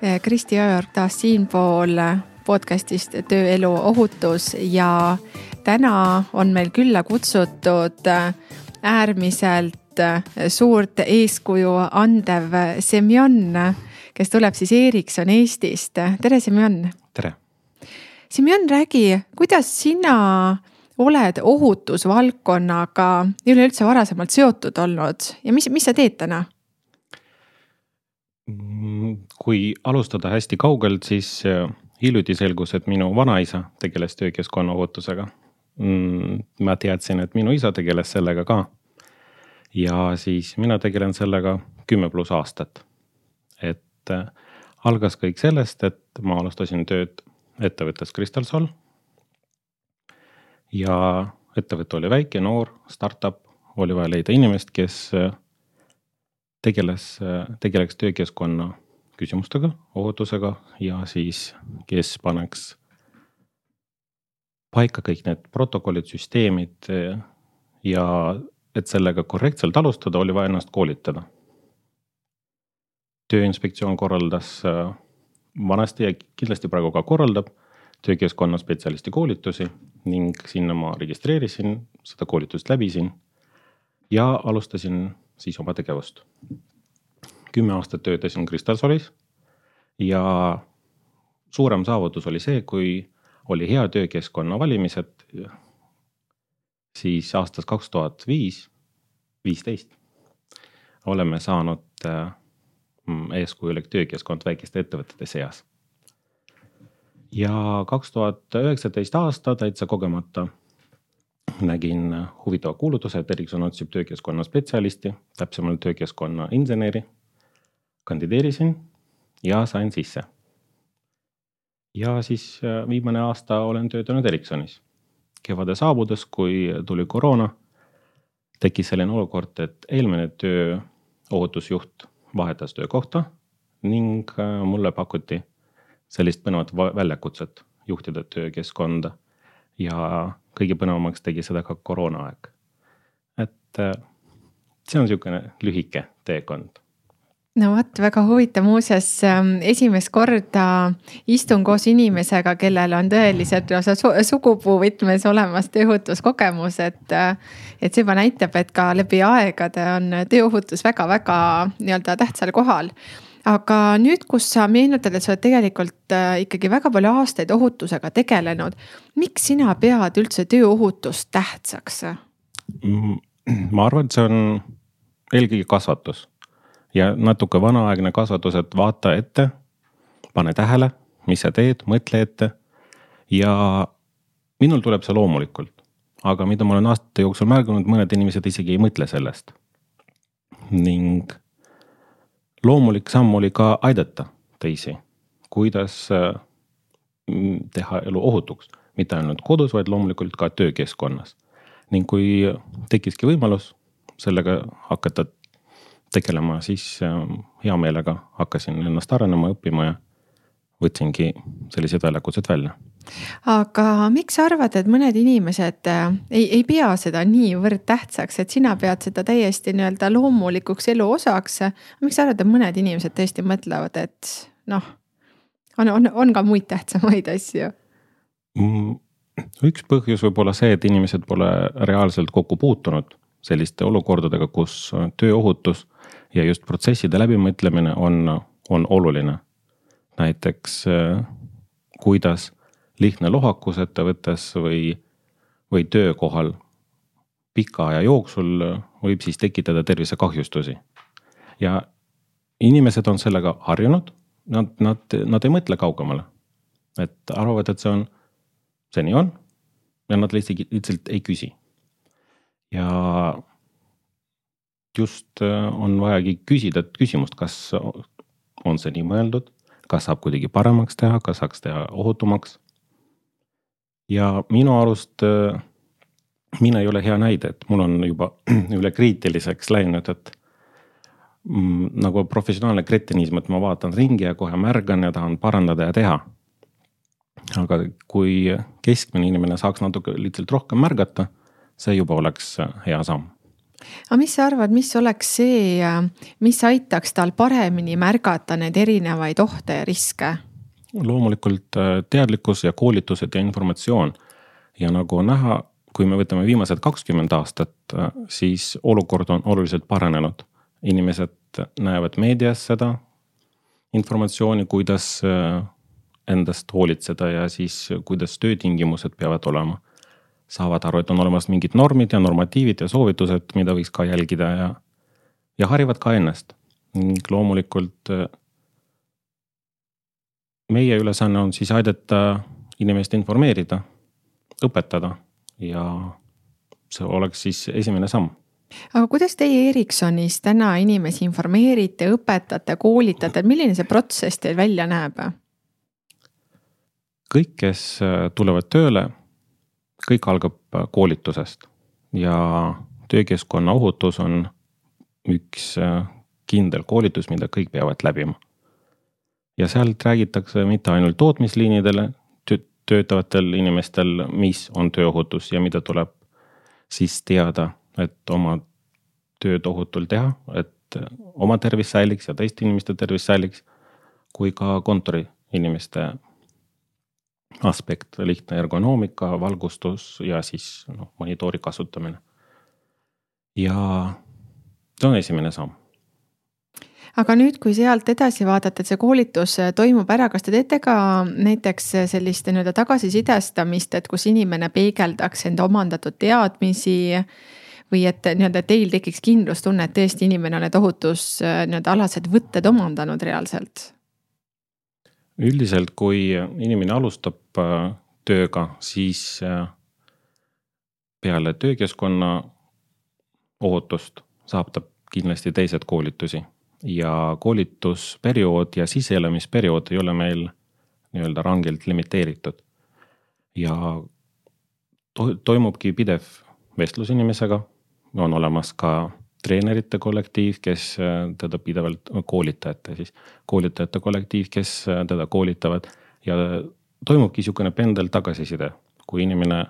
Kristi Õeorg taas siinpool podcast'ist Tööelu ohutus ja täna on meil külla kutsutud äärmiselt suurt eeskuju andev Semjon, kes tuleb siis Ericsson Eestist. tere, Semjon. tere. Semjon, räägi, kuidas sina oled ohutusvaldkonnaga üleüldse varasemalt seotud olnud ja mis, mis sa teed täna? Mm, kui alustada hästi kaugelt, siis äh, hiljuti selgus, et minu vanaisa tegeles töökeskkonna ohutusega. Mm, ma teadsin, et minu isa tegeles sellega ka. ja siis mina tegelen sellega kümme pluss aastat. et äh, algas kõik sellest, et ma alustasin tööd ettevõttes Crystal Sol. ja ettevõte oli väike, noor, startup, oli vaja leida inimest, kes äh, tegeles, tegeleks töökeskkonna küsimustega, ohutusega ja siis, kes paneks paika kõik need protokollid, süsteemid ja et sellega korrektselt alustada, oli vaja ennast koolitada. tööinspektsioon korraldas vanasti ja kindlasti praegu ka korraldab töökeskkonna spetsialisti koolitusi ning sinna ma registreerisin, seda koolitust läbisin ja alustasin siis oma tegevust. kümme aastat töötasin Crystalsolis ja suurem saavutus oli see, kui oli hea töökeskkonna valimised. siis aastast kaks tuhat viis, viisteist oleme saanud mm, eeskujulik töökeskkond väikeste ettevõtete seas. ja kaks tuhat üheksateist aasta täitsa kogemata nägin huvitava kuulutuse, et Ericsson otsib töökeskkonna spetsialisti, täpsemalt töökeskkonna inseneri. kandideerisin ja sain sisse. ja siis äh, viimane aasta olen töötanud Ericssonis. kevade saabudes, kui tuli koroona, tekkis selline olukord, et eelmine tööohutusjuht vahetas töökohta ning äh, mulle pakuti sellist põnevat väljakutset juhtida töökeskkonda ja kõige põnevamaks tegi seda ka koroonaaeg. et äh, see on niisugune lühike teekond no vot, väga huvitav, muuseas ähm, esimest korda istun koos inimesega, kellel on tõeliselt lausa sugupuu võtmes olemas tööohutuskogemus, et. Äh, et see juba näitab, et ka läbi aegade on tööohutus väga-väga nii-öelda tähtsal kohal aga nüüd, kus sa meenutad, et sa oled tegelikult äh, ikkagi väga palju aastaid ohutusega tegelenud. miks sina pead üldse tööohutust tähtsaks? Mm, ma arvan, et see on eelkõige kasvatus ja natuke vanaaegne kasvatus, et vaata ette, pane tähele, mis sa teed, mõtle ette. ja minul tuleb see loomulikult, aga mida ma olen aastate jooksul märganud, mõned inimesed isegi ei mõtle sellest. ning loomulik samm oli ka aidata teisi, kuidas äh, teha elu ohutuks, mitte ainult kodus, vaid loomulikult ka töökeskkonnas. ning kui tekkiski võimalus sellega hakata tegelema, siis äh, hea meelega hakkasin ennast arenema, õppima ja võtsingi sellised väljakutsed välja aga miks sa arvad, et mõned inimesed äh, ei, ei pea seda niivõrd tähtsaks, et sina pead seda täiesti nii-öelda loomulikuks elu osaks. miks sa arvad, et mõned inimesed tõesti mõtlevad, et noh, on, on, on ka muid tähtsamaid asju mm,? üks põhjus võib olla see, et inimesed pole reaalselt kokku puutunud selliste olukordadega, kus tööohutus ja just protsesside läbimõtlemine on, on oluline. Näiteks äh, kuidas lihtne lohakus ettevõttes või, või töökohal pika aja jooksul võib siis tekitada tervisekahjustusi. ja inimesed on sellega harjunud, nad, nad, nad ei mõtle kaugemale. et arvavad, et see on, see nii on ja nad lihtsalt, lihtsalt ei küsi. ja just äh, on vajagi küsida küsimust, kas on see nii mõeldud, kas saab kuidagi paremaks teha, kas saaks teha ohutumaks. ja minu arust äh, mina ei ole hea näide, et mul on juba üle kriitiliseks läinud, et mm, nagu professionaalne kretinism, et ma vaatan ringi ja kohe märgan ja tahan parandada ja teha. aga kui keskmine inimene saaks natuke lihtsalt rohkem märgata, see juba oleks hea samm aga mis sa arvad, mis oleks see, mis aitaks tal paremini märgata neid erinevaid ohte ja riske? loomulikult äh, teadlikkus ja koolitused ja informatsioon ja nagu näha, kui me võtame viimased kakskümmend aastat, äh, siis olukord on oluliselt paranenud. inimesed näevad meedias seda informatsiooni, kuidas äh, endast hoolitseda ja siis kuidas töötingimused peavad olema saavad aru, et on olemas mingid normid ja normatiivid ja soovitused, mida võiks ka jälgida ja, ja harivad ka ennast. ning loomulikult äh, meie ülesanne on siis aidata inimest informeerida, õpetada ja see oleks siis esimene samm aga kuidas teie Ericssonis täna inimesi informeerite, õpetate, koolitate, milline see protsess teil välja näeb? kõik, kes äh, tulevad tööle kõik algab äh, koolitusest ja töökeskkonna ohutus on üks äh, kindel koolitus, mida kõik peavad läbima. ja sealt räägitakse mitte ainult tootmisliinidele töötavatel inimestel, mis on tööohutus ja mida tuleb siis teada, et oma tööd ohutult teha, et oma tervis säiliks ja teiste inimeste tervis säiliks. kui ka kontoriinimeste aspekt, lihtne ergonoomika, valgustus ja siis noh, monitoori kasutamine. ja see on esimene samm aga nüüd, kui sealt edasi vaadata, et see koolitus toimub ära, kas te teete ka näiteks sellist nii-öelda tagasisidestamist, et kus inimene peegeldaks enda omandatud teadmisi või et nii-öelda teil tekiks kindlustunne, et tõesti inimene on need ohutus nii-öelda alased võtted omandanud reaalselt? Üldiselt, kui inimene alustab äh, tööga, siis äh, peale töökeskkonna ohutust saab ta kindlasti teised koolitusi ja koolitusperiood ja sisseelamisperiood ei ole meil nii-öelda rangelt limiteeritud. ja to toimubki pidev vestlus inimesega, on olemas ka treenerite kollektiiv, kes äh, teda pidevalt, koolitajate siis, koolitajate kollektiiv, kes äh, teda koolitavad. Ja toimubki niisugune pendel tagasiside, kui inimene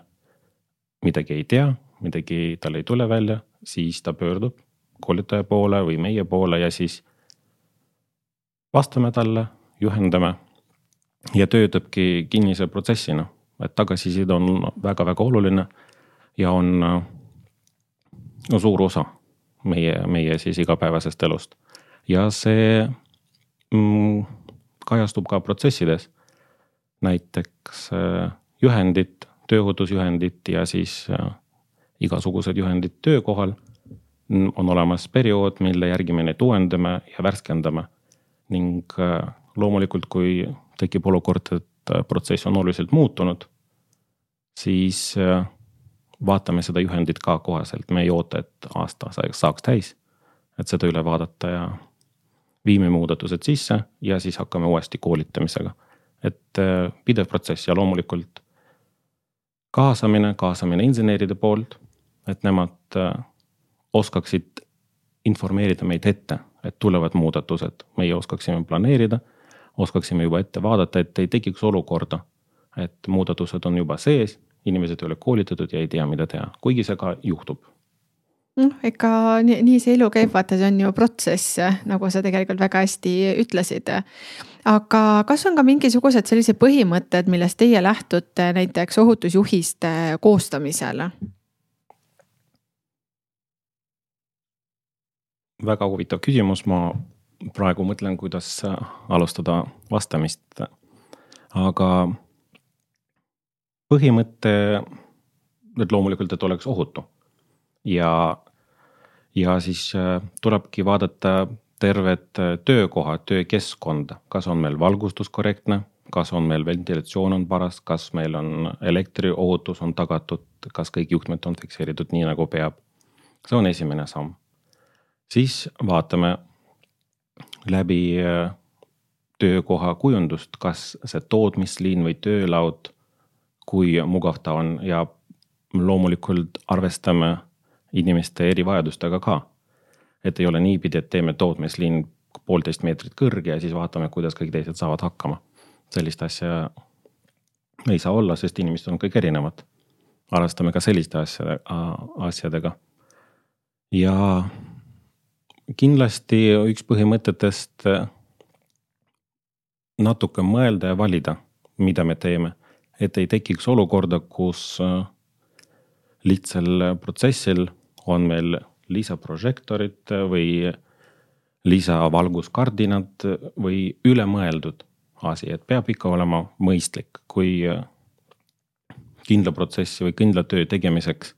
midagi ei tea, midagi tal ei tule välja, siis ta pöördub koolitaja poole või meie poole ja siis vastame talle, juhendame ja töötabki kinnise protsessina, et tagasiside on väga-väga oluline ja on no, suur osa meie, meie siis igapäevasest elust. ja see mm, kajastub ka protsessides. näiteks äh, juhendid, tööohutusjuhendid ja siis äh, igasugused juhendid töökohal. on olemas periood, mille järgi me neid uuendame ja värskendame. ning äh, loomulikult, kui tekib olukord, et protsess on oluliselt muutunud, siis vaatame seda juhendit ka kohaselt, me ei oota, et aasta saaks täis. et seda üle vaadata ja viime muudatused sisse ja siis hakkame uuesti koolitamisega. et äh, pidev protsess ja loomulikult kaasamine, kaasamine inseneride poolt, et nemad äh, oskaksid informeerida meid ette, et tulevad muudatused, meie oskaksime planeerida, oskaksime juba ette vaadata, et ei tekiks olukorda, et muudatused on juba sees inimesed ei ole koolitatud ja ei tea, mida teha, kuigi see ka juhtub noh, ega nii, nii see elu käib, vaata, see on ju protsess, nagu sa tegelikult väga hästi ütlesid. aga kas on ka mingisugused sellised põhimõtted, millest teie lähtute näiteks ohutusjuhiste koostamisel? väga huvitav küsimus, ma praegu mõtlen, kuidas alustada vastamist. aga põhimõte, et loomulikult, et oleks ohutu. ja, ja siis äh, tulebki vaadata tervet äh, töökoha, töökeskkonda, kas on meil valgustus korrektne, kas on meil ventilatsioon on paras, kas meil on elektriohutus on tagatud, kas kõik juhtmed on fikseeritud nii nagu peab. see on esimene samm. siis vaatame läbi äh, töökoha kujundust, kas see tootmisliin või töölaud, kui mugav ta on ja loomulikult arvestame inimeste erivajadustega ka. et ei ole niipidi, et teeme tootmisliin poolteist meetrit kõrge ja siis vaatame, kuidas kõik teised saavad hakkama. sellist asja ei saa olla, sest inimesed on kõik erinevad. arvestame ka selliste asjade, asjadega. ja kindlasti üks põhimõtetest natuke mõelda ja valida, mida me teeme, et ei tekiks olukorda, kus lihtsal protsessil on meil lisaprožektorid või lisavalguskardinad või ülemõeldud asi, et peab ikka olema mõistlik, kui kindla protsessi või kindla töö tegemiseks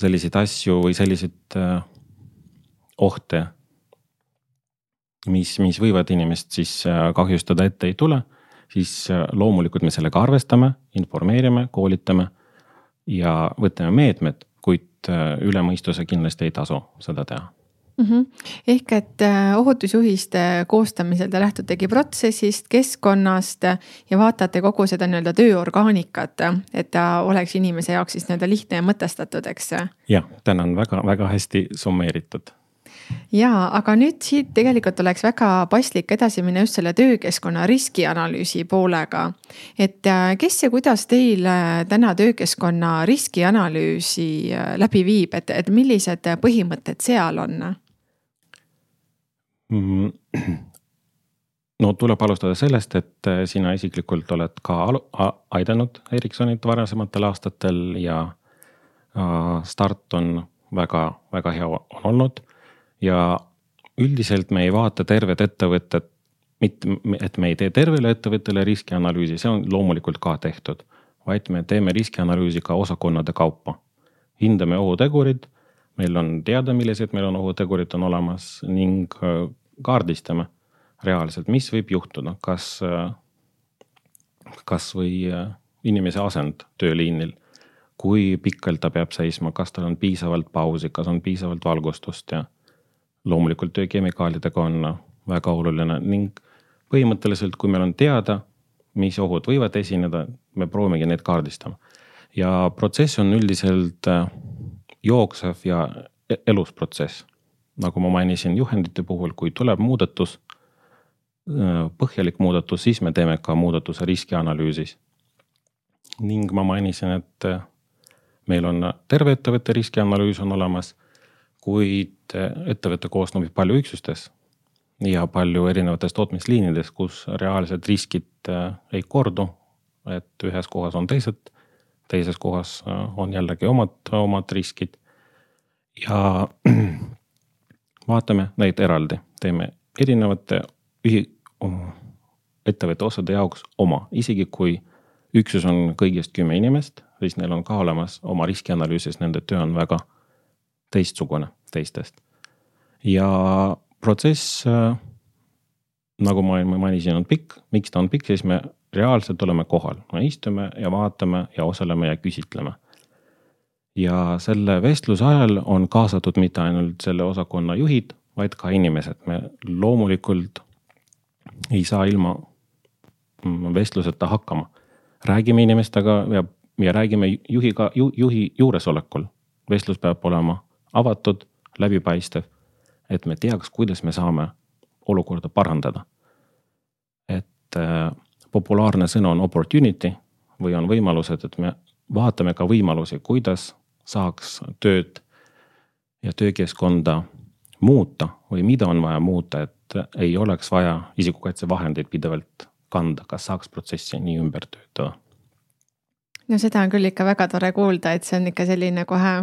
selliseid asju või selliseid äh, ohte, mis, mis võivad inimest siis äh, kahjustada, ette ei tule, siis äh, loomulikult me sellega arvestame, informeerime, koolitame ja võtame meetmed, kuid üle mõistuse kindlasti ei tasu seda teha mm. -hmm. ehk et äh, ohutusjuhiste koostamisel te lähtutegi protsessist, keskkonnast ja vaatate kogu seda nii-öelda tööorgaanikat, et ta oleks inimese jaoks siis nii-öelda lihtne ja mõtestatud, eks. jah, tänan väga-väga hästi summeeritud ja, aga nüüd siit tegelikult oleks väga paslik edasi minna just selle töökeskkonna riskianalüüsi poolega. et äh, kes ja kuidas teil äh, täna töökeskkonna riskianalüüsi läbi viib, et, et millised põhimõtted seal on? Mm. no tuleb alustada sellest, et äh, sina isiklikult oled ka aidanud Ericssonit varasematel aastatel ja äh, start on väga, väga hea olnud. Ja üldiselt me ei vaata tervet ettevõtet, mitte, et me ei tee tervele ettevõttele riskianalüüsi, see on loomulikult ka tehtud. vaid me teeme riskianalüüsi ka osakonnade kaupa. hindame ohutegurid meil on teada, millised meil on ohutegurid on olemas ning äh, kaardistame reaalselt, mis võib juhtuda, kas, äh, kasvõi äh, inimese asend tööliinil. kui pikalt ta peab seisma, kas tal on piisavalt pausi, kas on piisavalt valgustust ja loomulikult töökemikaalidega on väga oluline ning põhimõtteliselt, kui meil on teada, mis ohud võivad esineda, me proovimegi neid kaardistama. ja protsess on üldiselt jooksev ja e-, elus protsess. nagu ma mainisin juhendite puhul, kui tuleb muudatus, põhjalik muudatus, siis me teeme ka muudatuse riskianalüüsis. ning ma mainisin, et meil on terve ettevõtte riskianalüüs on olemas, kuid ettevõte koosneb palju üksustes ja palju erinevates tootmisliinides, kus reaalsed riskid ei kordu. et ühes kohas on teised teises kohas äh, on jällegi omad, omad riskid. ja vaatame neid eraldi, teeme erinevate ühi-, ettevõtte osade jaoks oma, isegi kui üksus on kõigest kümme inimest, siis neil on ka olemas oma riskianalüüsis, nende töö on väga teistsugune teistest. ja protsess, äh, nagu ma mainisin, on pikk, miks ta on pikk, siis me reaalselt oleme kohal, me istume ja vaatame ja osaleme ja küsitleme. ja selle vestluse ajal on kaasatud mitte ainult selle osakonna juhid, vaid ka inimesed, me loomulikult ei saa ilma vestluseta hakkama. räägime inimestega ja, ja räägime juhiga ju,, juhi juuresolekul. vestlus peab olema avatud, läbipaistev, et me teaks, kuidas me saame olukorda parandada. et äh, populaarne sõna on opportunity või on võimalused, et me vaatame ka võimalusi, kuidas saaks tööd ja töökeskkonda muuta või mida on vaja muuta, et ei oleks vaja isikukaitsevahendeid pidevalt kanda, kas saaks protsessi nii ümber töötada? no seda on küll ikka väga tore kuulda, et see on ikka selline kohe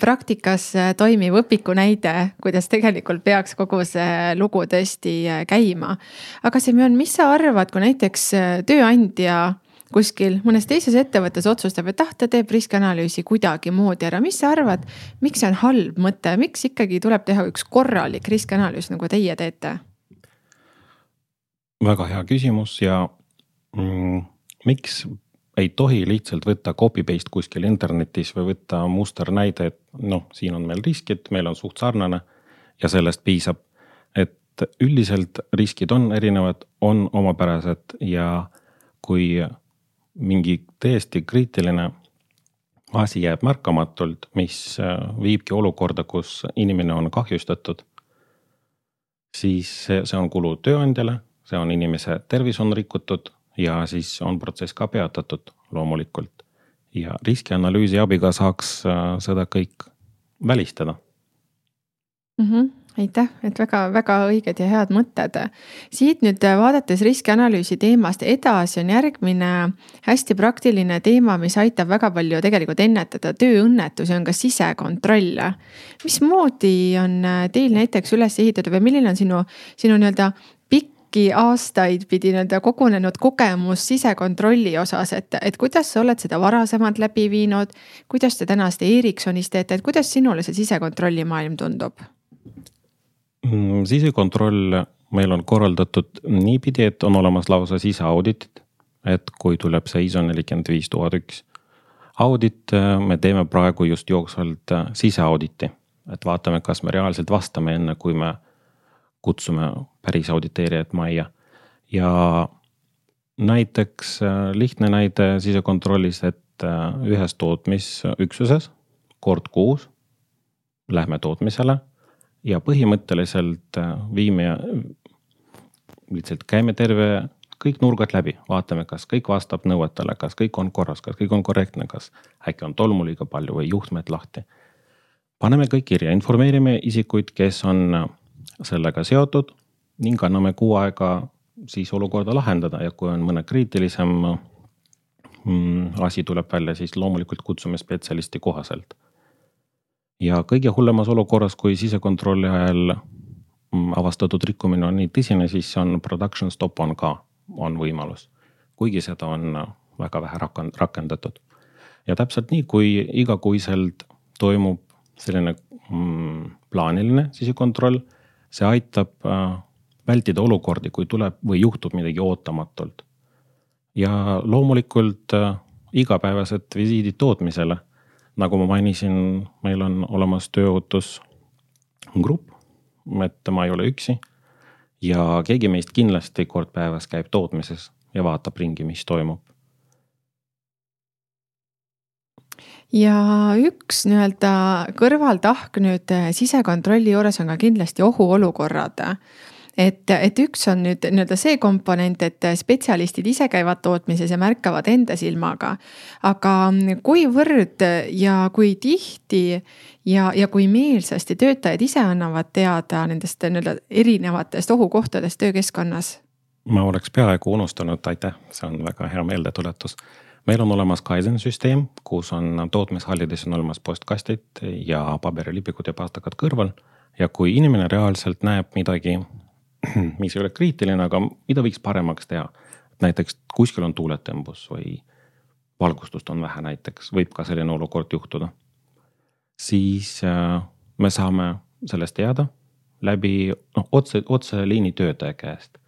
praktikas äh, toimiv õpiku näide, kuidas tegelikult peaks kogu see lugu tõesti äh, käima. aga Semjon, mis sa arvad, kui näiteks äh, tööandja kuskil mõnes teises ettevõttes otsustab, et ah, ta teeb riskianalüüsi kuidagimoodi ära, mis sa arvad, miks see on halb mõte, miks ikkagi tuleb teha üks korralik riskianalüüs, nagu teie teete? väga hea küsimus ja mm, miks ei tohi lihtsalt võtta copy paste kuskil internetis või võtta musternäide, et noh, siin on meil riskid, meil on suht sarnane ja sellest piisab. et üldiselt riskid on erinevad, on omapärased ja kui mingi täiesti kriitiline asi jääb märkamatult, mis äh, viibki olukorda, kus inimene on kahjustatud, siis see on kulu tööandjale, see on inimese tervis on rikutud ja siis on protsess ka peatatud loomulikult. ja riskianalüüsi abiga saaks äh, seda kõik välistada mm. -hmm aitäh, et väga-väga õiged ja head mõtted. siit nüüd vaadates riskianalüüsi teemast edasi on järgmine hästi praktiline teema, mis aitab väga palju tegelikult ennetada tööõnnetusi, on ka sisekontroll. mismoodi on teil näiteks üles ehitatud või milline on sinu, sinu nii-öelda pikki aastaid pidi nii-öelda kogunenud kogemus sisekontrolli osas, et, et kuidas sa oled seda varasemalt läbi viinud. kuidas te täna seda Ericssonis teete, et kuidas sinule see sisekontrolli maailm tundub? Mm, sisekontroll meil on korraldatud niipidi, et on olemas lausa siseauditid. et kui tuleb see ISO nelikümmend viis tuhat üks audit, me teeme praegu just jooksvalt siseauditi, et vaatame, kas me reaalselt vastame, enne kui me kutsume päris auditeerijat majja. ja näiteks äh, lihtne näide sisekontrollis, et äh, ühes tootmisüksuses kord kuus lähme tootmisele ja põhimõtteliselt äh, viime, lihtsalt käime terve, kõik nurgad läbi, vaatame, kas kõik vastab nõuetele, kas kõik on korras, kas kõik on korrektne, kas äkki on tolmu liiga palju või juhtmed lahti. paneme kõik kirja, informeerime isikuid, kes on sellega seotud ning anname kuu aega siis olukorda lahendada ja kui on mõne kriitilisem mm, asi tuleb välja, siis loomulikult kutsume spetsialisti kohaselt ja kõige hullemas olukorras, kui sisekontrolli ajal mm, avastatud rikkumine on nii tõsine, siis on production stop on ka, on võimalus. kuigi seda on väga vähe rakendatud. ja täpselt nii, kui igakuiselt toimub selline mm, plaaniline sisekontroll, see aitab äh, vältida olukordi, kui tuleb või juhtub midagi ootamatult. ja loomulikult äh, igapäevased visiidid tootmisele nagu ma mainisin, meil on olemas tööohutusgrupp, et ma ei ole üksi. ja keegi meist kindlasti kord päevas käib tootmises ja vaatab ringi, mis toimub. Ja üks nii-öelda kõrvaltahk nüüd sisekontrolli juures on ka kindlasti ohuolukorrad et, et üks on nüüd nii-öelda see komponent, et spetsialistid ise käivad tootmises ja märkavad enda silmaga. aga kuivõrd ja kui tihti ja, ja kui meelsasti töötajad ise annavad teada nendest nii-öelda erinevatest ohukohtadest töökeskkonnas? ma oleks peaaegu unustanud, aitäh, see on väga hea meeldetuletus meil on olemas Kaizen süsteem, kus on tootmishallides on olemas postkastid ja paberilipikud ja pastakad kõrval. ja kui inimene reaalselt näeb midagi mis ei ole kriitiline, aga mida võiks paremaks teha. näiteks kuskil on tuuletõmbus või valgustust on vähe näiteks, võib ka selline olukord juhtuda. siis äh, me saame sellest teada läbi noh, otse, otseliini töötaja käest.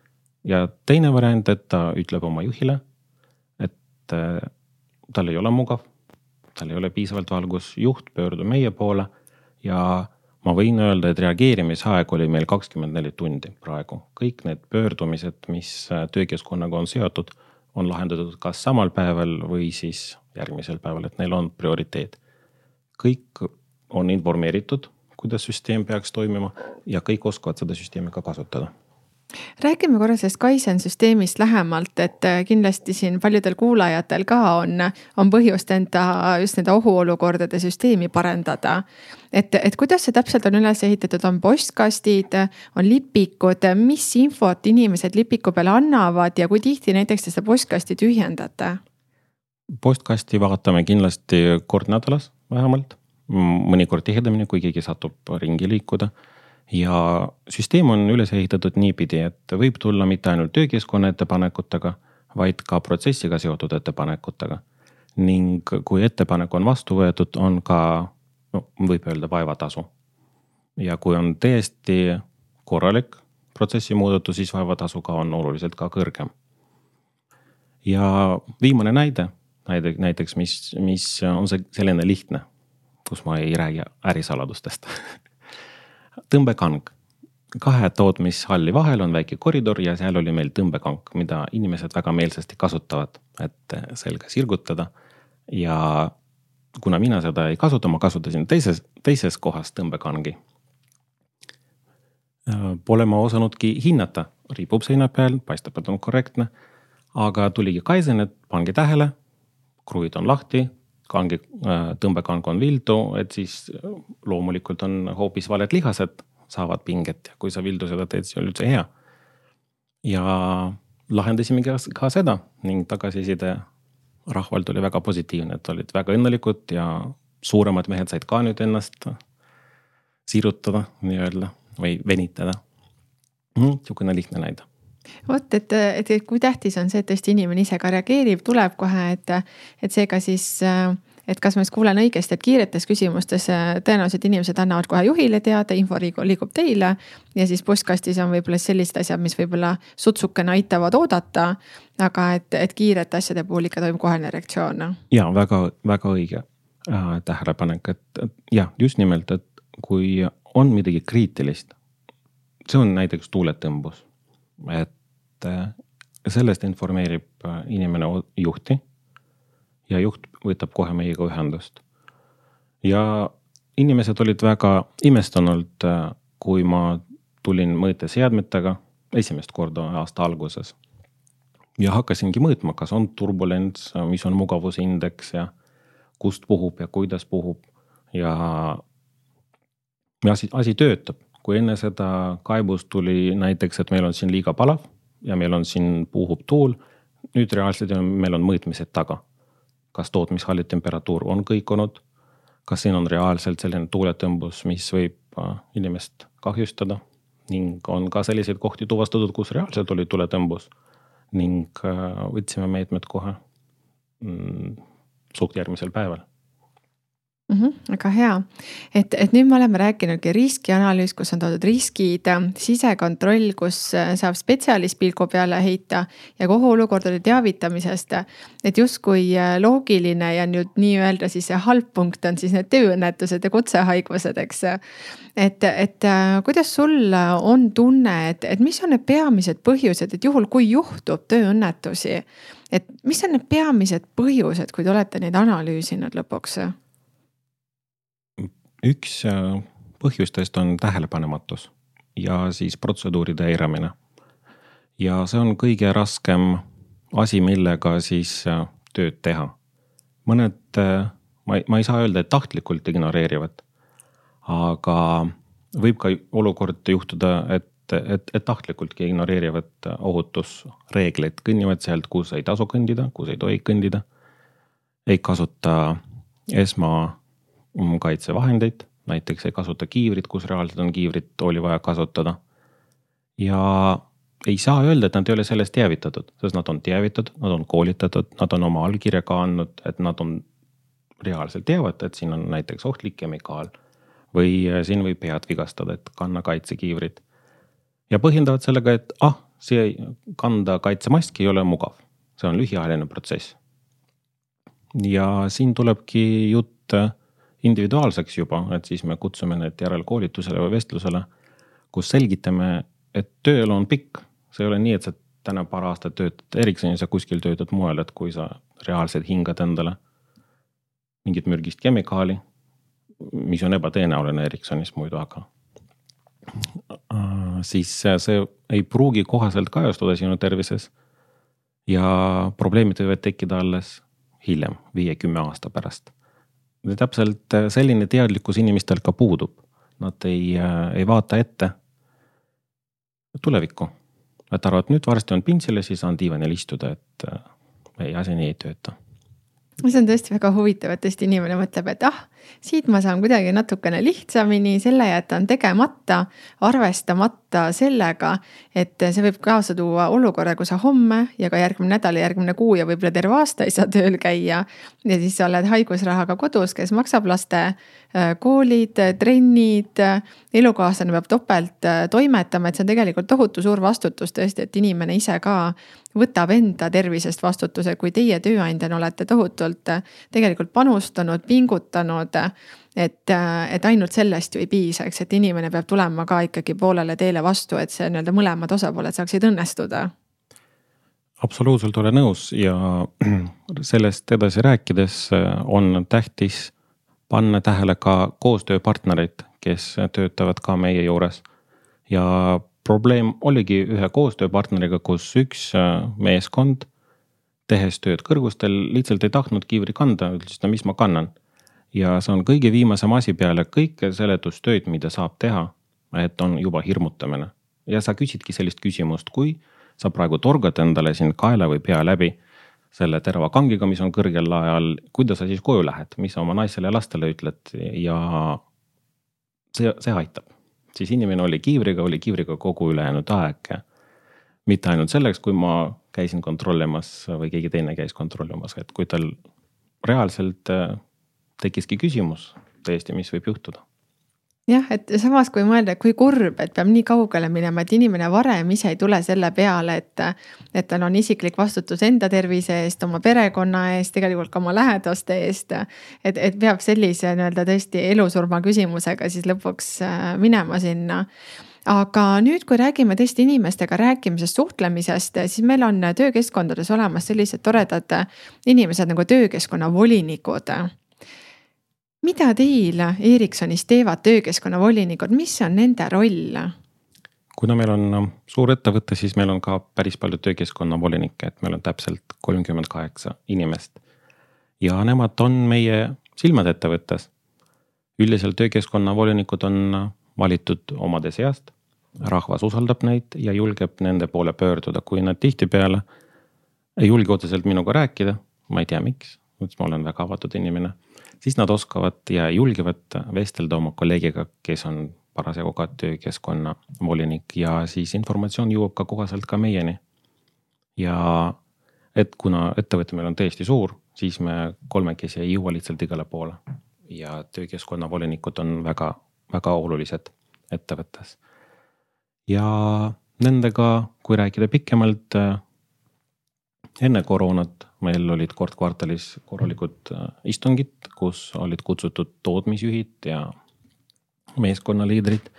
ja teine variant, et ta ütleb oma juhile, et äh, tal ei ole mugav, tal ei ole piisavalt valgus, juht, pöördu meie poole ja ma võin öelda, et reageerimisaeg oli meil kakskümmend neli tundi praegu. kõik need pöördumised, mis äh, töökeskkonnaga on seotud, on lahendatud kas samal päeval või siis järgmisel päeval, et neil on prioriteet. kõik on informeeritud, kuidas süsteem peaks toimima ja kõik oskavad seda süsteemi ka kasutada räägime korra sellest Kaizen süsteemist lähemalt, et äh, kindlasti siin paljudel kuulajatel ka on, on põhjust enda just nende ohuolukordade süsteemi parendada. et, et kuidas see täpselt on üles ehitatud, on postkastid, on lipikud, mis infot inimesed lipiku peale annavad ja kui tihti näiteks te seda postkasti tühjendate? postkasti vaatame kindlasti kord nädalas vähemalt, mõnikord tihedamini, kui keegi satub ringi liikuda ja süsteem on üles ehitatud niipidi, et võib tulla mitte ainult töökeskkonna ettepanekutega, vaid ka protsessiga seotud ettepanekutega. ning kui ettepanek on vastu võetud, on ka, no võib öelda vaevatasu. ja kui on täiesti korralik protsessi muudatus, siis vaevatasu ka on oluliselt ka kõrgem. ja viimane näide, näide näiteks, mis, mis on see selline lihtne, kus ma ei räägi ärisaladustest tõmbekang. kahe tootmishalli vahel on väike koridor ja seal oli meil tõmbekank, mida inimesed väga meelsasti kasutavad, et selga sirgutada. ja kuna mina seda ei kasuta, ma kasutasin teises, teises kohas tõmbekangi. Pole ma osanudki hinnata, ripub seina peal, paistab, et on korrektne. aga tuligi Kaizen, et pange tähele, kruvid on lahti, kangi, tõmbekang on vildu, et siis loomulikult on hoopis valed lihased saavad pinget ja kui sa vildu seda teed, siis on üldse hea. ja lahendasime ka seda ning tagasiside rahvalt oli väga positiivne, et olid väga õnnelikud ja suuremad mehed said ka nüüd ennast sirutada nii-öelda või venitada mm,. sihukene lihtne näide vot, et, et, et kui tähtis on see, et tõesti inimene ise ka reageerib, tuleb kohe, et, et seega siis et kas ma siis kuulen õigesti, et kiiretes küsimustes äh, tõenäoliselt inimesed annavad kohe juhile teada, info liigub teile. ja siis postkastis on võib-olla sellised asjad, mis võib-olla sutsukene aitavad oodata. aga et, et kiirete asjade puhul ikka toimub kohene reaktsioon. ja väga, väga õige äh, tähelepanek, et jah, just nimelt, et kui on midagi kriitilist. see on näiteks tuuletõmbus, et äh, sellest informeerib äh, inimene juhti ja juht võtab kohe meiega ühendust. ja inimesed olid väga imestunud, äh, kui ma tulin mõõteseadmetega esimest korda aasta alguses. ja hakkasingi mõõtma, kas on turbulents, mis on mugavusindeks ja kust puhub ja kuidas puhub ja. ja asi, asi töötab, kui enne seda kaebust tuli näiteks, et meil on siin liiga palav ja meil on siin puhub tuul. nüüd reaalselt meil on mõõtmised taga. Kas tootmishalli temperatuur on kõikunud, kas siin on reaalselt selline tuuletõmbus, mis võib äh, inimest kahjustada? Ning on ka selliseid kohti tuvastatud, kus reaalselt oli tuletõmbus ning äh, võtsime meetmed kohe mm, suht järgmisel päeval mm. -hmm, väga hea, et, et nüüd me oleme rääkinudki riskianalüüs, kus on toodud riskid, sisekontroll, kus äh, saab spetsialist pilgu peale heita ja kogu olukordade teavitamisest. et justkui äh, loogiline ja nüüd nii-öelda siis see halb punkt on siis need tööõnnetused ja kutsehaigused, eks. et, et äh, kuidas sul on tunne, et, et mis on need peamised põhjused, et juhul kui juhtub tööõnnetusi, et mis on need peamised põhjused, kui te olete neid analüüsinud lõpuks? Üks äh, põhjustest on tähelepanematus ja siis protseduuride eiramine. ja see on kõige raskem asi, millega siis äh, tööd teha. mõned, äh, ma ei, ma ei saa öelda, et tahtlikult ignoreerivad. aga võib ka olukord juhtuda, et, et, et tahtlikultki ignoreerivad ohutusreegleid, kõnnivad sealt, kus ei tasu kõndida, kus ei tohi kõndida. ei kasuta esma kaitsevahendeid, näiteks ei kasuta kiivrit, kus reaalselt on kiivrit, oli vaja kasutada. ja ei saa öelda, et nad ei ole sellest teavitatud, sest nad on teavitatud, nad on koolitatud, nad on oma allkirja ka andnud, et nad on reaalselt teavad, et siin on näiteks ohtlik kemikaal. või äh, siin võib pead vigastada, et kanna kaitsekiivrit. ja põhjendavad sellega, et ah, see kanda kaitsemaski ei ole mugav, see on lühiajaline protsess. ja siin tulebki jutt äh, individuaalseks juba, et siis me kutsume need järelkoolitusele või vestlusele, kus selgitame, et tööelu on pikk. see ei ole nii, et sa täna paar aastat töötad Ericssonis ja kuskil töötad mujal, et kui sa reaalselt hingad endale mingit mürgist kemikaali, mis on ebatõenäoline Ericssonis muidu, aga äh, siis see ei pruugi koheselt kajastuda sinu tervises. ja probleemid võivad tekkida alles hiljem, viie-kümme aasta pärast täpselt äh, selline teadlikkus inimestel ka puudub. Nad ei, äh, ei vaata ette tulevikku. Nad arvavad, nüüd varsti on pintsil ja siis saan diivanil istuda, et äh, ei, asi nii ei tööta see on tõesti väga huvitav, et tõesti inimene mõtleb, et ah, siit ma saan kuidagi natukene lihtsamini, selle jätan tegemata, arvestamata sellega, et see võib kaasa tuua olukorra, kus sa homme ja ka järgmine nädal ja järgmine kuu ja võib-olla terve aasta ei saa tööl käia. ja siis sa oled haigusrahaga kodus, kes maksab laste koolid, trennid, elukaaslane peab topelt äh, toimetama, et see on tegelikult tohutu suur vastutus tõesti, et inimene ise ka võtab enda tervisest vastutuse, kui teie tööandjana olete tohutult äh, tegelikult panustanud, pingutanud et, et ainult sellest ju ei piisa, eks, et inimene peab tulema ka ikkagi poolele teele vastu, et see nii-öelda mõlemad osapooled saaksid õnnestuda. Absoluutselt olen nõus ja sellest edasi rääkides on tähtis panna tähele ka koostööpartnereid, kes töötavad ka meie juures. ja probleem oligi ühe koostööpartneriga, kus üks meeskond tehes tööd kõrgustel lihtsalt ei tahtnud kiivri kanda, ütles, et no mis ma kannan. ja see on kõige viimasem asi peale kõike seletustööd, mida saab teha, et on juba hirmutamine. ja sa küsidki sellist küsimust, kui sa praegu torgad endale siin kaela või pea läbi selle terava kangiga, mis on kõrgel lae all, kuidas sa siis koju lähed, mis sa oma naisele ja lastele ütled ja see, see aitab. siis inimene oli kiivriga, oli kiivriga kogu ülejäänud aeg. mitte ainult selleks, kui ma käisin kontrollimas või keegi teine käis kontrollimas, et kui tal reaalselt äh, tekkiski küsimus tõesti, mis võib juhtuda jah, et samas kui mõelda, kui kurb, et peab nii kaugele minema, et inimene varem ise ei tule selle peale, et. et tal on isiklik vastutus enda tervise eest, oma perekonna eest, tegelikult ka oma lähedaste eest. et, et peab sellise nii-öelda tõesti elusurma küsimusega siis lõpuks äh, minema sinna aga nüüd, kui räägime tõesti inimestega rääkimisest, suhtlemisest, siis meil on töökeskkondades olemas sellised toredad inimesed nagu töökeskkonna volinikud mida teil Ericssonis teevad töökeskkonna volinikud, mis on nende roll? kuna meil on ähm, suur ettevõte, siis meil on ka päris palju töökeskkonna volinikke, et meil on täpselt kolmkümmend kaheksa inimest. ja nemad on meie silmad ettevõttes. üldiselt töökeskkonna volinikud on valitud omade seast. rahvas usaldab neid ja julgeb nende poole pöörduda, kui nad tihtipeale ei julge otseselt minuga rääkida, ma ei tea, miks, ma olen väga avatud inimene siis nad oskavad ja julgevad vestelda oma kolleegiga, kes on parasjagu ka töökeskkonna volinik ja siis informatsioon jõuab ka kohaselt ka meieni. ja et kuna ettevõte meil on tõesti suur, siis me kolmekesi ei jõua lihtsalt igale poole. ja töökeskkonna volinikud on väga, väga olulised ettevõttes. ja nendega, kui rääkida pikemalt, enne koroonat meil olid kord kvartalis korralikud äh, istungid, kus olid kutsutud tootmisjuhid ja meeskonnaliidrid.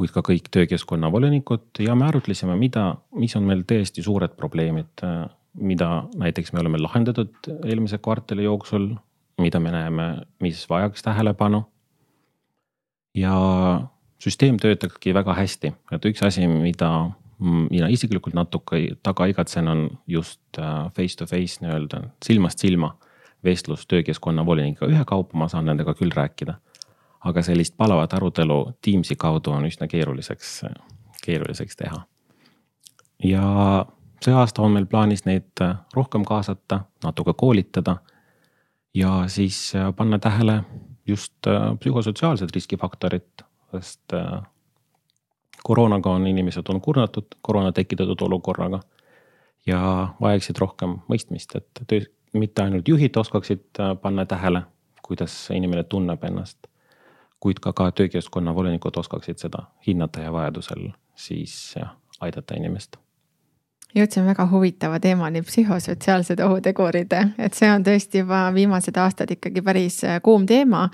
kuid ka kõik töökeskkonna volinikud ja me arutlesime, mida, mis on meil tõesti suured probleemid, äh, mida näiteks me oleme lahendatud eelmise kvartali jooksul, mida me näeme, mis vajaks tähelepanu. ja süsteem töötabki väga hästi, et üks asi, mida mina isiklikult natuke taga igatsen, on just äh, face to face nii-öelda silmast silma vestlus töökeskkonna volinikuga, ühekaupa ma saan nendega küll rääkida. aga sellist palavat arutelu Teamsi kaudu on üsna keeruliseks, keeruliseks teha. ja see aasta on meil plaanis neid äh, rohkem kaasata, natuke koolitada ja siis äh, panna tähele just psühhosotsiaalsed riskifaktorid, sest koroonaga on inimesed on kurnatud koroona tekitatud olukorraga. ja vajaksid rohkem mõistmist, et töö, mitte ainult juhid oskaksid äh, panna tähele, kuidas inimene tunneb ennast. kuid ka, ka töökeskkonna volinikud oskaksid seda hinnata ja vajadusel siis aidata inimest jõudsime väga huvitava teemani, psühhosotsiaalsed ohutegurid, et see on tõesti juba viimased aastad ikkagi päris äh, kuum teema.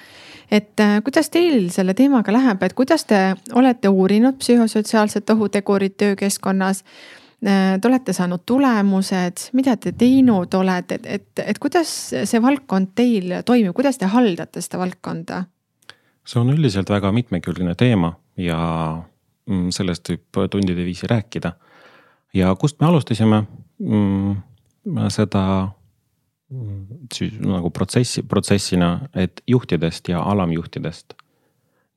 et äh, kuidas teil selle teemaga läheb, et kuidas te olete uurinud psühhosotsiaalset ohutegurit töökeskkonnas? Äh, te olete saanud tulemused, mida te teinud olete, et, et, et kuidas see valdkond teil toimib, kuidas te haldate seda valdkonda? see on üldiselt väga mitmekülgne teema ja mm, sellest võib tundide viisi rääkida ja kust me alustasime mm, seda siis nagu protsessi, protsessina, et juhtidest ja alamjuhtidest.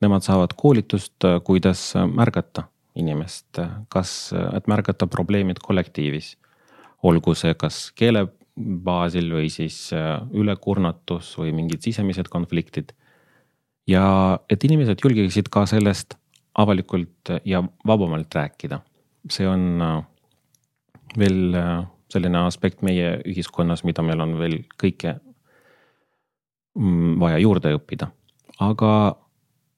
Nemad saavad koolitust, kuidas märgata inimest, kas, et märgata probleemid kollektiivis. olgu see kas keele baasil või siis ülekurnatus või mingid sisemised konfliktid. ja et inimesed julgeksid ka sellest avalikult ja vabamalt rääkida. see on veel äh, selline aspekt meie ühiskonnas, mida meil on veel kõike mm, vaja juurde õppida. aga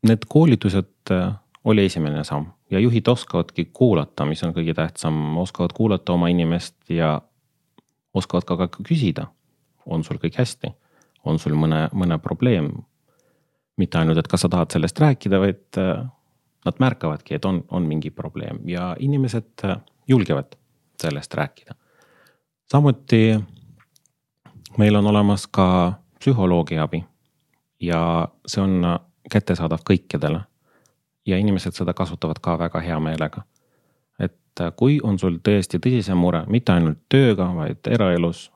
need koolitused äh, oli esimene samm ja juhid oskavadki kuulata, mis on kõige tähtsam, oskavad kuulata oma inimest ja oskavad ka, ka küsida. on sul kõik hästi, on sul mõne, mõne probleem, mitte ainult, et kas sa tahad sellest rääkida, vaid nad märkavadki, et on, on mingi probleem ja inimesed julgevad sellest rääkida. samuti meil on olemas ka psühholoogi abi ja see on kättesaadav kõikidele. ja inimesed seda kasutavad ka väga hea meelega. et kui on sul tõesti tõsisem mure, mitte ainult tööga, vaid eraelus,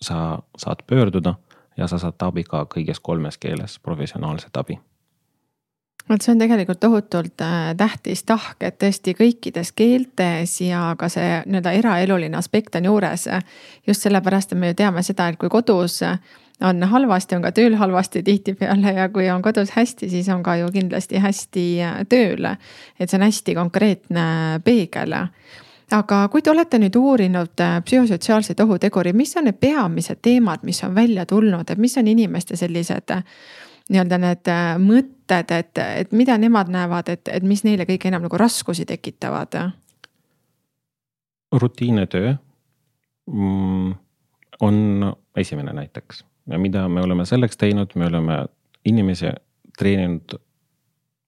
sa saad pöörduda ja sa saad abi ka kõiges kolmes keeles, professionaalset abi vot see on tegelikult tohutult äh, tähtis tahk, et tõesti kõikides keeltes ja ka see nii-öelda eraeluline aspekt on juures. just sellepärast, et me ju teame seda, et kui kodus on halvasti, on ka tööl halvasti tihtipeale ja kui on kodus hästi, siis on ka ju kindlasti hästi äh, tööl. et see on hästi konkreetne peegel aga kui te olete nüüd uurinud äh, psühhosotsiaalseid ohutegureid, mis on need peamised teemad, mis on välja tulnud, et mis on inimeste sellised nii-öelda need äh, mõtted, et, et mida nemad näevad, et, et mis neile kõige enam nagu raskusi tekitavad? rutiinne töö mm, on esimene näiteks ja mida me oleme selleks teinud, me oleme inimesi treeninud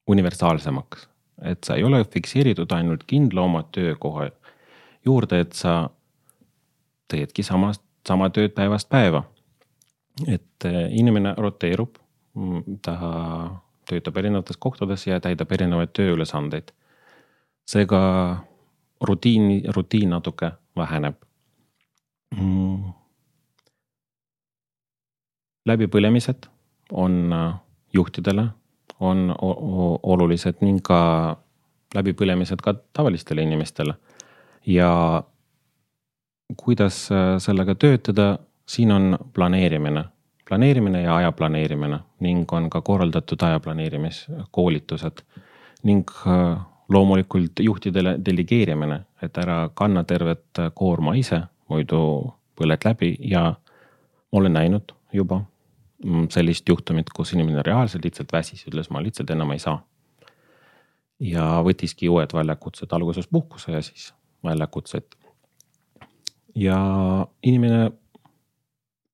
universaalsemaks. et sa ei ole fikseeritud ainult kindla oma töökoha juurde, et sa teedki samast, sama tööd päevast päeva. et äh, inimene roteerub ta töötab erinevates kohtades ja täidab erinevaid tööülesandeid. seega rutiini, rutiin natuke väheneb mm.. läbipõlemised on äh, juhtidele, on olulised ning ka läbipõlemised ka tavalistele inimestele. ja kuidas äh, sellega töötada, siin on planeerimine planeerimine ja aja planeerimine ning on ka korraldatud aja planeerimiskoolitused ning äh, loomulikult juhtidele delegeerimine, et ära kanna tervet koorma ise, muidu põled läbi ja ma olen näinud juba mm, sellist juhtumit, kus inimene reaalselt lihtsalt väsis, ütles, ma lihtsalt enam ei saa. ja võttiski uued väljakutsed, alguses puhkuse ja siis väljakutsed. ja inimene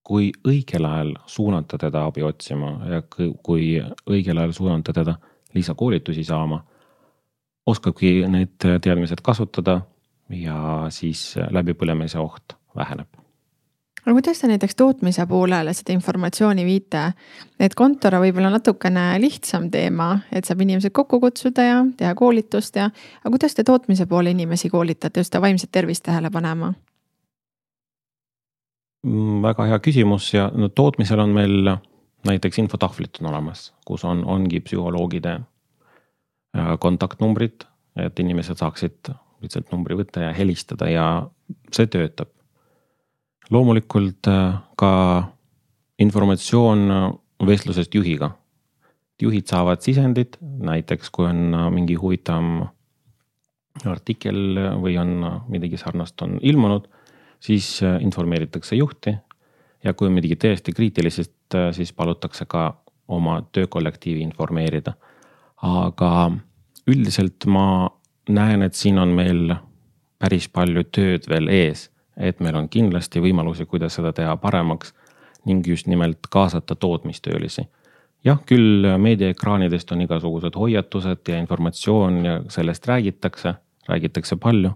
kui õigel ajal suunata teda abi otsima ja kui õigel ajal suunata teda lisakoolitusi saama, oskabki need teadmised kasutada ja siis läbipõlemise oht väheneb aga kuidas te näiteks tootmise poolele seda informatsiooni viite? et kontor on võib-olla natukene lihtsam teema, et saab inimesed kokku kutsuda ja teha koolitust ja, aga kuidas te tootmise poole inimesi koolitate just seda vaimset tervist tähele panema? Mm, väga hea küsimus ja no tootmisel on meil näiteks infotahvlid on olemas, kus on, ongi psühholoogide äh, kontaktnumbrid, et inimesed saaksid lihtsalt numbri võtta ja helistada ja see töötab. loomulikult äh, ka informatsioon vestlusest juhiga. juhid saavad sisendit, näiteks kui on äh, mingi huvitav artikkel või on midagi sarnast on ilmunud siis äh, informeeritakse juhti ja kui on midagi tõesti kriitilisest, äh, siis palutakse ka oma töökollektiivi informeerida. aga üldiselt ma näen, et siin on meil päris palju tööd veel ees, et meil on kindlasti võimalusi, kuidas seda teha paremaks ning just nimelt kaasata tootmistöölisi. jah, küll meediaekraanidest on igasugused hoiatused ja informatsioon ja sellest räägitakse, räägitakse palju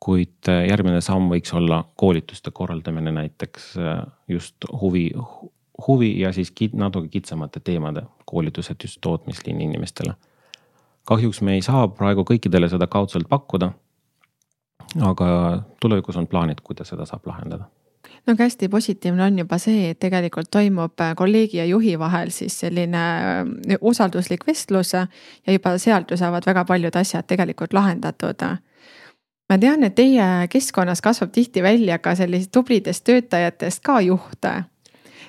kuid äh, järgmine samm võiks olla koolituste korraldamine näiteks äh, just huvi, huvi ja siis natuke kitsamate teemade koolitused just tootmisliini inimestele. kahjuks me ei saa praegu kõikidele seda kaudselt pakkuda. aga tulevikus on plaanid, kuidas seda saab lahendada no aga hästi positiivne on juba see, et tegelikult toimub äh, kolleegi ja juhi vahel siis selline usalduslik vestlus ja juba sealt ju saavad väga paljud asjad tegelikult lahendatud ma tean, et teie keskkonnas kasvab tihti välja ka sellisest tublidest töötajatest ka juhte.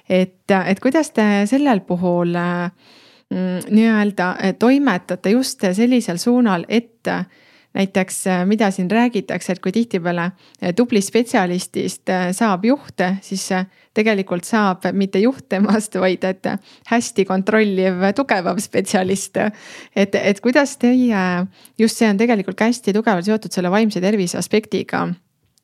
et, et kuidas te sellel puhul mm, nii-öelda toimetate just sellisel suunal, et näiteks, äh, mida siin räägitakse, et kui tihtipeale äh, tubli spetsialistist äh, saab juht, siis tegelikult saab mitte juht temast, vaid et hästi kontrolliv, tugevam spetsialist. et, et kuidas teie, just see on tegelikult ka hästi tugevalt seotud selle vaimse tervise aspektiga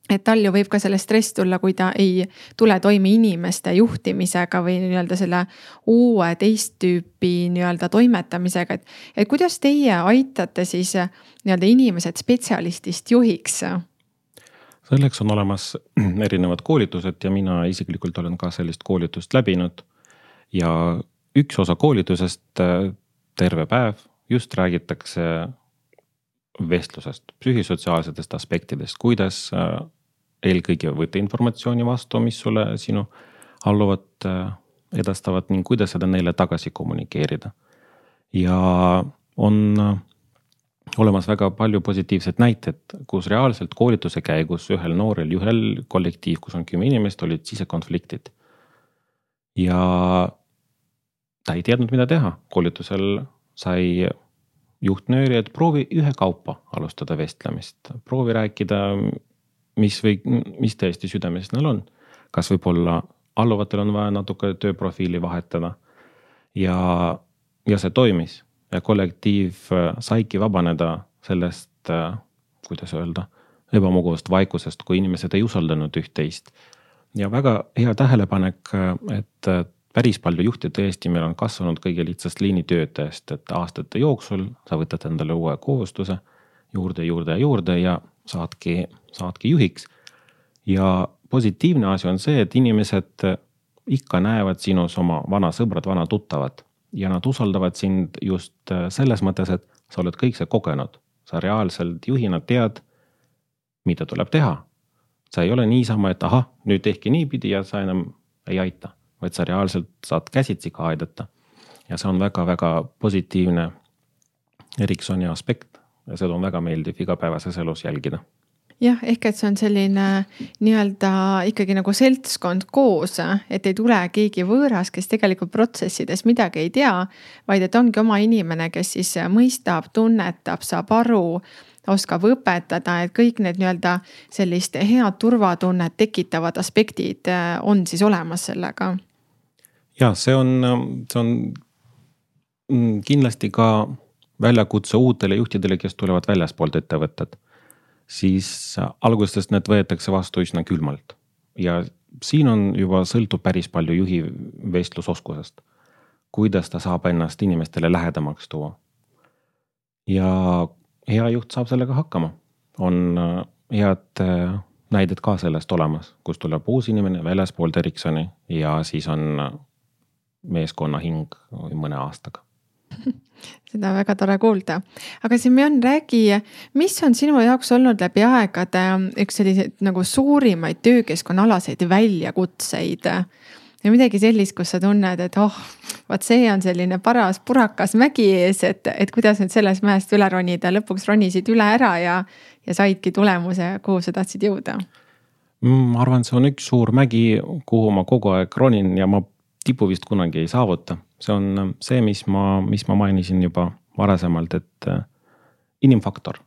et tal ju võib ka selle stress tulla, kui ta ei tule toime inimeste juhtimisega või nii-öelda selle uue teist tüüpi nii-öelda toimetamisega, et. et kuidas teie aitate siis nii-öelda inimesed spetsialistist juhiks? selleks on olemas erinevad koolitused ja mina isiklikult olen ka sellist koolitust läbinud. ja üks osa koolitusest, äh, terve päev, just räägitakse vestlusest, psühhosotsiaalsetest aspektidest, kuidas äh, eelkõige võtta informatsiooni vastu, mis sulle sinu alluvad äh, edastavad ning kuidas seda neile tagasi kommunikeerida. ja on äh, olemas väga palju positiivseid näiteid, kus reaalselt koolituse käigus ühel noorel juhel kollektiiv, kus on kümme inimest, olid sisekonfliktid. ja ta ei teadnud, mida teha, koolitusel sai juhtnööri, et proovi ühekaupa alustada vestlemist, proovi rääkida mis või, mis tõesti südames neil on. kas võib-olla alluvatel on vaja natuke tööprofiili vahetada. ja, ja see toimis ja kollektiiv äh, saigi vabaneda sellest, äh, kuidas öelda, ebamugavast vaikusest, kui inimesed ei usaldanud üht-teist. ja väga hea tähelepanek, äh, et päris palju juhte tõesti meil on kasvanud kõige lihtsast liinitöötajast, et aastate jooksul sa võtad endale uue kohustuse juurde, juurde ja juurde ja saadki, saadki juhiks. ja positiivne asi on see, et inimesed ikka näevad sinus oma vana sõbrad, vana tuttavad ja nad usaldavad sind just selles mõttes, et sa oled kõik see kogenud. sa reaalselt juhina tead, mida tuleb teha. sa ei ole niisama, et ahah, nüüd tehke niipidi ja sa enam ei aita, vaid sa reaalselt saad käsitsi ka aidata. ja see on väga-väga positiivne Ericssoni aspekt ja seda on väga meeldiv igapäevases elus jälgida jah, ehk et see on selline nii-öelda ikkagi nagu seltskond koos, et ei tule keegi võõras, kes tegelikult protsessides midagi ei tea. vaid et ongi oma inimene, kes siis mõistab, tunnetab, saab aru, oskab õpetada, et kõik need nii-öelda sellist head turvatunnet tekitavad aspektid on siis olemas sellega. ja see on, see on mm, kindlasti ka väljakutse uutele juhtidele, kes tulevad väljaspoolt ettevõtet. siis algusest need võetakse vastu üsna külmalt ja siin on juba sõltub päris palju juhi vestlusoskusest. kuidas ta saab ennast inimestele lähedamaks tuua. ja hea juht saab sellega hakkama, on äh, head äh, näidet ka sellest olemas, kus tuleb uus inimene väljaspoolt Ericssoni ja siis on äh, meeskonna hing mõne aastaga seda on väga tore kuulda. aga Simeon, räägi, mis on sinu jaoks olnud läbi aegade üks selliseid nagu suurimaid töökeskkonnaalaseid väljakutseid? ja midagi sellist, kus sa tunned, et oh, vot see on selline paras purakas mägi ees, et, et kuidas nüüd sellest mäest üle ronida, lõpuks ronisid üle ära ja, ja saidki tulemuse, kuhu sa tahtsid jõuda? Mm, ma arvan, see on üks suur mägi, kuhu ma kogu aeg ronin ja ma tipu vist kunagi ei saavuta. See on äh, see, mis ma, mis ma mainisin juba varasemalt, et äh, inimfaktor.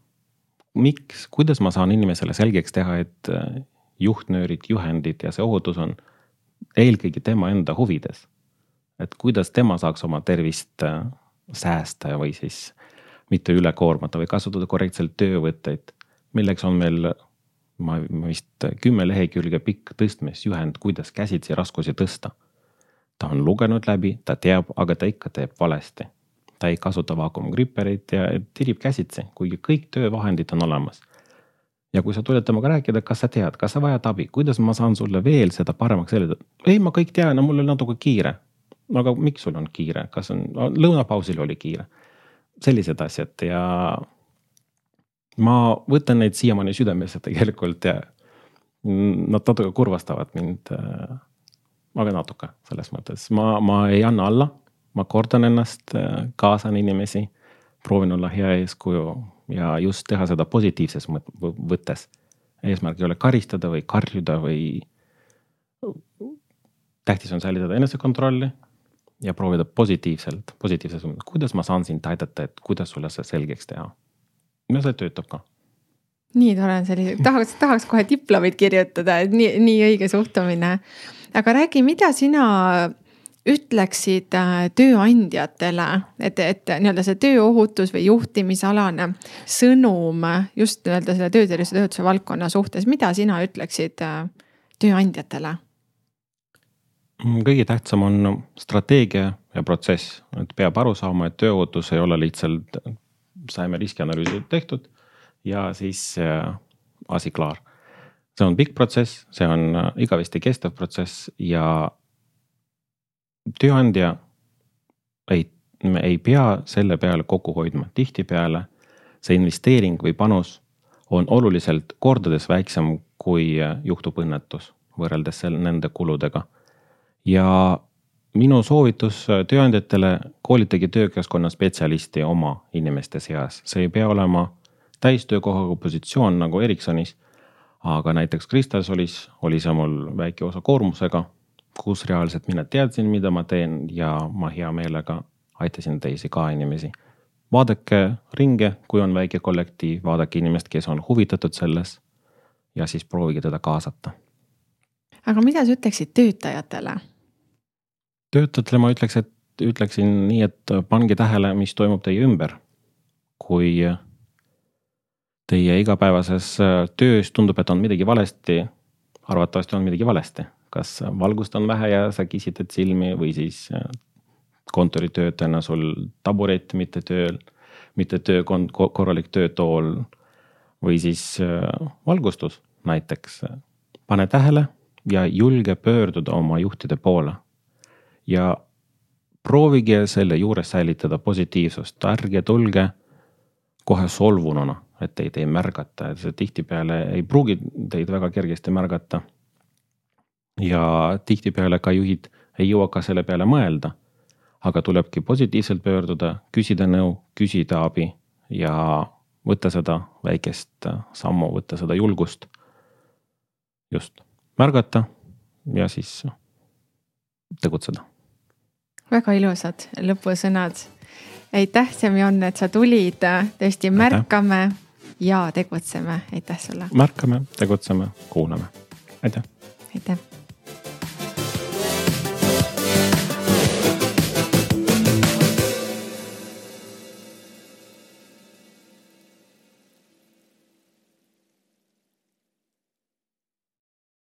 miks, kuidas ma saan inimesele selgeks teha, et äh, juhtnöörid, juhendid ja see ohutus on eelkõige tema enda huvides. et kuidas tema saaks oma tervist säästa või siis mitte üle koormata või kasutada korrektselt töövõtteid. milleks on meil, ma vist kümme lehekülge pikk tõstmisjuhend, kuidas käsitsi raskusi tõsta ta on lugenud läbi, ta teab, aga ta ikka teeb valesti. ta ei kasuta vaakumgripperit ja tirib käsitsi, kuigi kõik töövahendid on olemas. ja kui sa tuled temaga rääkida, kas sa tead, kas sa vajad abi, kuidas ma saan sulle veel seda paremaks seletada? ei, ma kõik tean, no mul on natuke kiire. aga miks sul on kiire, kas on, lõunapausil oli kiire? sellised asjad ja ma võtan neid siiamaani südamesse tegelikult ja nad natuke kurvastavad mind aga natuke selles mõttes, ma, ma ei anna alla, ma kordan ennast, kaasan inimesi, proovin olla hea eeskuju ja just teha seda positiivses võttes. eesmärk ei ole karistada või karjuda või. tähtis on säilitada enesekontrolli ja proovida positiivselt, positiivses mõttes, kuidas ma saan sind aidata, et kuidas sulle see selgeks teha. ja see töötab ka nii tore on sellise, tahaks, tahaks kohe diplomeid kirjutada, et nii, nii õige suhtumine aga räägi, mida sina ütleksid äh, tööandjatele, et, et nii-öelda see tööohutus või juhtimisalane sõnum just nii-öelda selle töötervise töötuse valdkonna suhtes, mida sina ütleksid äh, tööandjatele? kõige tähtsam on strateegia ja protsess, et peab aru saama, et tööohutus ei ole lihtsalt, saime riskianalüüsi tehtud ja siis äh, asi klaar. see on pikk protsess, see on igavesti kestev protsess ja tööandja ei, ei pea selle peale kokku hoidma, tihtipeale see investeering või panus on oluliselt kordades väiksem, kui juhtub õnnetus võrreldes selle, nende kuludega. ja minu soovitus tööandjatele, koolitage töökeskkonna spetsialisti oma inimeste seas, see ei pea olema täistöökohaga positsioon nagu Ericssonis. aga näiteks Crystalsolis oli see mul väike osa koormusega kus reaalselt mina teadsin, mida ma teen ja ma hea meelega aitasin teisi ka inimesi. vaadake ringi, kui on väike kollektiiv, vaadake inimest, kes on huvitatud selles ja siis proovige teda kaasata. aga mida sa ütleksid töötajatele? töötajatele ma ütleks, et ütleksin nii, et pange tähele, mis toimub teie ümber. kui teie igapäevases töös tundub, et on midagi valesti, arvatavasti on midagi valesti kas valgust on vähe ja sa kisitad silmi või siis äh, kontoritöötajana sul taburet mitte tööl, mitte töö, korralik töötool või siis äh, valgustus näiteks. pane tähele ja julge pöörduda oma juhtide poole. ja proovige selle juures säilitada positiivsust, ärge tulge kohe solvununa, et teid ei märgata, et see tihtipeale ei pruugi teid väga kergesti märgata ja tihtipeale ka juhid ei jõua ka selle peale mõelda. aga tulebki positiivselt pöörduda, küsida nõu, küsida abi ja võtta seda väikest sammu, võtta seda julgust. just, märgata ja siis tegutseda. väga ilusad lõpusõnad. aitäh, Semjon, et sa tulid, tõesti märkame ja tegutseme, aitäh sulle. märkame, tegutseme, kuulame, aitäh. aitäh